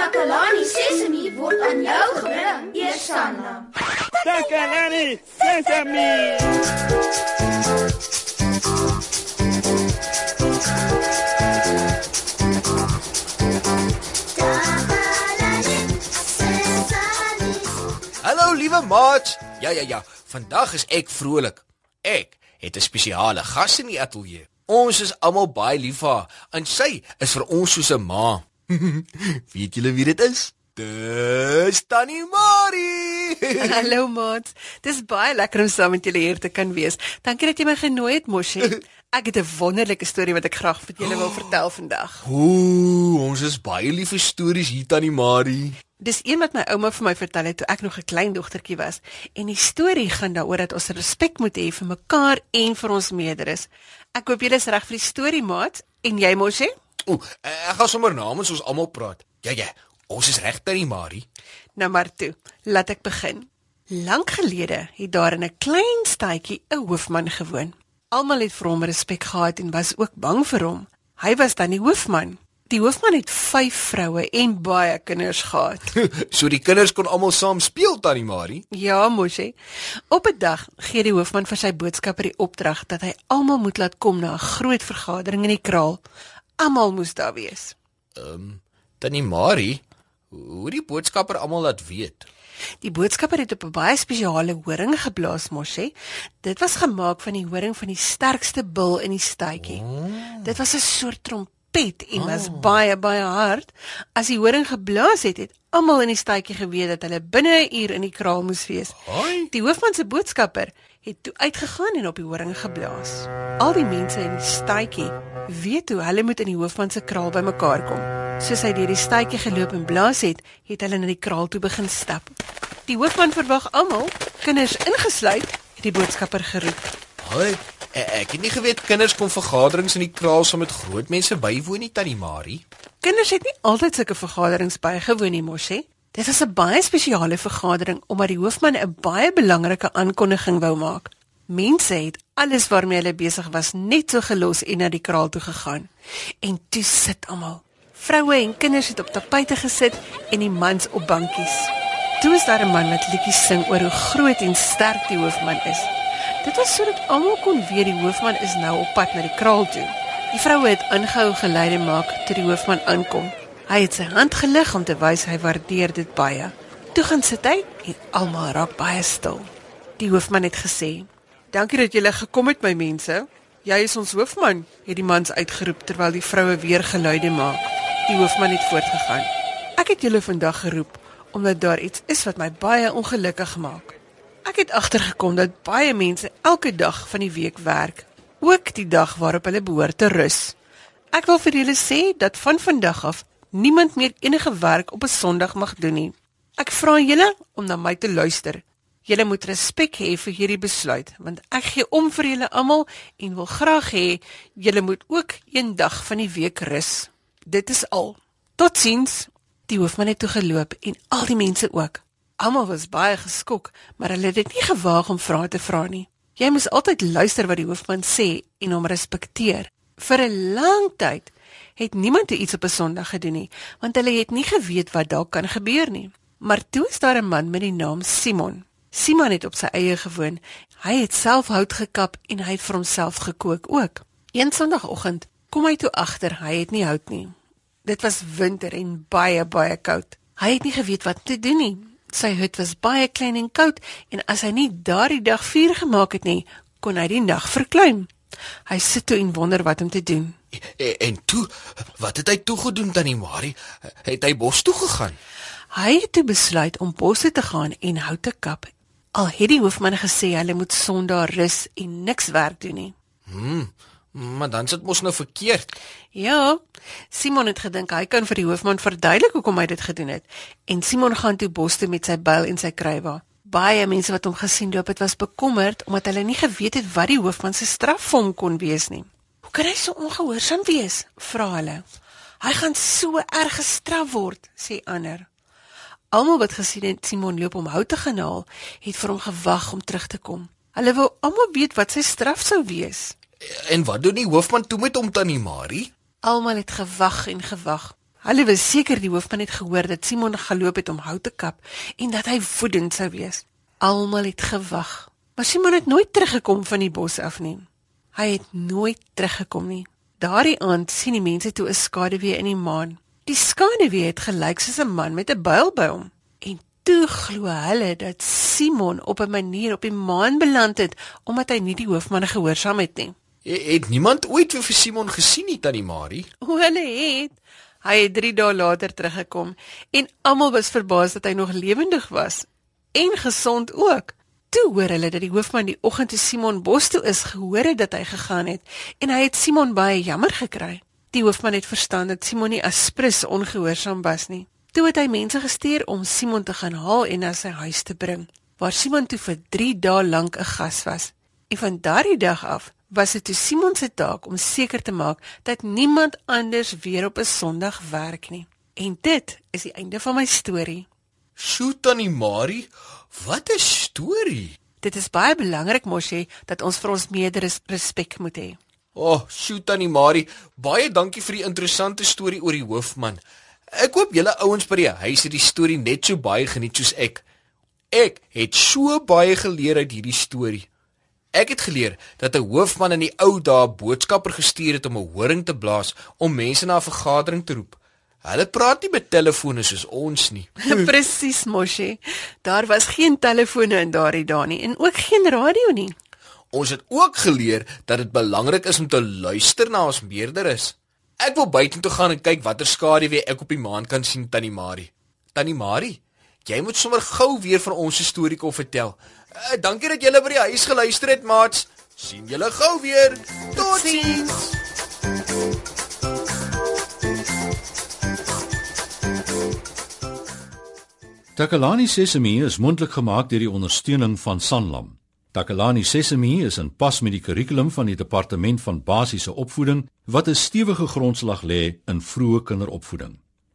Takalani Sesemi word aan jou gebring, Eersanna. Takalani Sesemi. Hallo liewe maat. Ja ja ja, vandag is ek vrolik. Ek het 'n spesiale gas in die ateljee. Ons is almal baie lief vir haar en sy is vir ons soos 'n ma. Weet julle wie dit is? Dis Tannie Marie. Hallo maat. Dis baie lekker om saam met julle hier te kan wees. Dankie dat jy my genooi het, Moshi. Ek het 'n wonderlike storie wat ek graag vir julle wil vertel vandag. Ooh, ons is baie lief vir stories hier Tannie Marie. Dis een wat my ouma vir my vertel het toe ek nog 'n klein dogtertjie was. En die storie gaan daaroor dat ons respek moet hê vir mekaar en vir ons meerderes. Ek hoop julle is reg vir die storie, maat. En jy, Moshi? Ooh, ek gaan sommer namens ons almal praat. Ja ja, ons is reg Tannie Marie. Nou maar toe, laat ek begin. Lank gelede het daar in 'n klein stadjie 'n hoofman gewoon. Almal het vir hom respek gehad en was ook bang vir hom. Hy was dan die hoofman. Die hoofman het 5 vroue en baie kinders gehad. so die kinders kon almal saam speel Tannie Marie. Ja, mosie. Op 'n dag gee die hoofman vir sy boodskapper die opdrag dat hy almal moet laat kom na 'n groot vergadering in die kraal. Almal moes daar wees. Ehm, um, Tannie Marie, hoe die boodskapper almal laat weet. Die boodskapper het op 'n baie spesiale horing geblaas, mosie. Dit was gemaak van die horing van die sterkste bul in die stadjie. Oh. Dit was 'n soort trompet pet en was oh. baie baie hard. As die horing geblaas het, het almal in die stadjie geweet dat hulle binne 'n uur in die kraal moes wees. Hoi. Die hoofman se boodskapper het toe uitgegaan en op die horing geblaas. Al die mense in die stadjie weet hoe hulle moet in die hoofman se kraal bymekaar kom. Soos hy deur die stadjie geloop en blaas het, het hulle na die kraal toe begin stap. Die hoofman verwag almal, kinders ingesluit, het die boodskapper geroep. Hoi. Ek het nie geweet kinders kom vergaderings in die kraal saam met groot mense bywoon nie, Tannie Marie. Kinders het nie altyd sulke vergaderings bygewoon nie, mosie. Dit was 'n baie spesiale vergadering omdat die hoofman 'n baie belangrike aankondiging wou maak. Mense het alles waarmee hulle besig was net so gelos en na die kraal toe gegaan. En toe sit almal. Vroue en kinders het op tapuite gesit en die mans op bankies. Toe is daar 'n man wat liedjies sing oor hoe groot en sterk die hoofman is. Dit was sodat almal kon weet die hoofman is nou op pad na die kraal toe. Die vroue het aangehou geleide maak toe die hoofman aankom. Hy het sy hand gelig om te wys hy waardeer dit baie. Toe gaan sit hy en almal raak baie stil. Die hoofman het gesê: "Dankie dat julle gekom het, my mense. Jy is ons hoofman," het die mans uitgeroep terwyl die vroue weer geluide maak. Die hoofman het voortgegaan: "Ek het julle vandag geroep omdat daar iets is wat my baie ongelukkig maak." Ek het agtergekom dat baie mense elke dag van die week werk, ook die dag waarop hulle behoort te rus. Ek wil vir julle sê dat van vandag af niemand meer enige werk op 'n Sondag mag doen nie. Ek vra julle om na my te luister. Julle moet respek hê vir hierdie besluit, want ek gee om vir julle almal en wil graag hê julle moet ook een dag van die week rus. Dit is al. Totsiens. Die hoofman het toe geloop en al die mense ook. Almal was baie geskok, maar hulle het dit nie gewaag om vrae te vra nie. Jy moet altyd luister wat die hoofman sê en hom respekteer. Vir 'n lang tyd het niemand iets op 'n Sondag gedoen nie, want hulle het nie geweet wat dalk kan gebeur nie. Maar toe is daar 'n man met die naam Simon. Simon het op sy eie gewoon. Hy het self hout gekap en hy het vir homself gekook ook. Een Sondagoggend kom hy toe agter hy het nie hout nie. Dit was winter en baie baie koud. Hy het nie geweet wat te doen nie. Sy hut was baie klein en koud en as hy nie daardie dag vuur gemaak het nie, kon hy die nag verklein. Hy sit toe en wonder wat om te doen. En, en toe, wat het hy toe gedoen tannie Marie? Het hy bos toe gegaan? Hy het toe besluit om bos toe te gaan en hout te kap. Al het die hoofman gesê hulle moet Sondag rus en niks werk doen nie. Hm. Maar dan sit mos nou verkeerd. Ja. Simon het gedink hy kan vir die hoofman verduidelik hoekom hy dit gedoen het. En Simon gaan toe bos toe met sy byl en sy kruiwa. Baie mense wat hom gesien loop het was bekommerd omdat hulle nie geweet het wat die hoofman se straf vir hom kon wees nie. Hoe kan hy so ongehoorsaam wees? vra hulle. Hy gaan so erg gestraf word, sê ander. Almal wat gesien het Simon loop om hout te gaan haal, het vir hom gewag om terug te kom. Hulle wou almal weet wat sy straf sou wees. En wat doen die hoofman toe met hom tannie Marie? Almal het gewag en gewag. Hulle was seker die hoofman het gehoor dat Simon geloop het om hout te kap en dat hy woedend sou wees. Almal het gewag, maar Simon het nooit teruggekom van die bos af nie. Hy het nooit teruggekom nie. Daardie aand sien die mense toe 'n skaduwee in die maan. Die skaduwee het gelyk soos 'n man met 'n byl by hom. En toe glo hulle dat Simon op 'n manier op die maan beland het omdat hy nie die hoofman gehoorsaam het nie. Het niemand ooit weer vir Simon gesien nie, tannie Marie? Hoe hulle het. Hy het 3 dae later teruggekom en almal was verbaas dat hy nog lewendig was en gesond ook. Toe hoor hulle dat die hoofman die oggend toe Simon bos toe is gehoor het dat hy gegaan het en hy het Simon baie jammer gekry. Die hoofman het verstaan dat Simon nie aspres ongehoorsaam was nie. Toe het hy mense gestuur om Simon te gaan haal en na sy huis te bring, waar Simon toe vir 3 dae lank 'n gas was. En van daardie dag af was dit Simon se taak om seker te maak dat niemand anders weer op 'n Sondag werk nie. En dit is die einde van my storie. Sjoe tannie Marie, wat 'n storie. Dit is baie belangrik mosie dat ons vir ons meerders respek moet hê. O, oh, sjoe tannie Marie, baie dankie vir die interessante storie oor die hoofman. Ek hoop julle ouens by die huis het die storie net so baie geniet soos ek. Ek het so baie geleer uit hierdie storie. Ek het geleer dat 'n hoofman in die ou dae boodskapper gestuur het om 'n horing te blaas om mense na 'n vergadering te roep. Hulle praat nie met telefone soos ons nie. Presies, Moshi. Daar was geen telefone in daardie dae nie en ook geen radio nie. Ons het ook geleer dat dit belangrik is om te luister na ons meerderes. Ek wil buitentoe gaan en kyk watter skaduwee ek op die maan kan sien, Tannie Marie. Tannie Marie, jy moet sommer gou weer van ons storie kom vertel. Uh, dankie dat julle by die huis geluister het, maats. sien julle gou weer. Totsiens. Takalani Sesemi is mondelik gemaak deur die ondersteuning van Sanlam. Takalani Sesemi is in pas met die kurrikulum van die departement van basiese opvoeding wat 'n stewige grondslag lê in vroeë kinderopvoeding.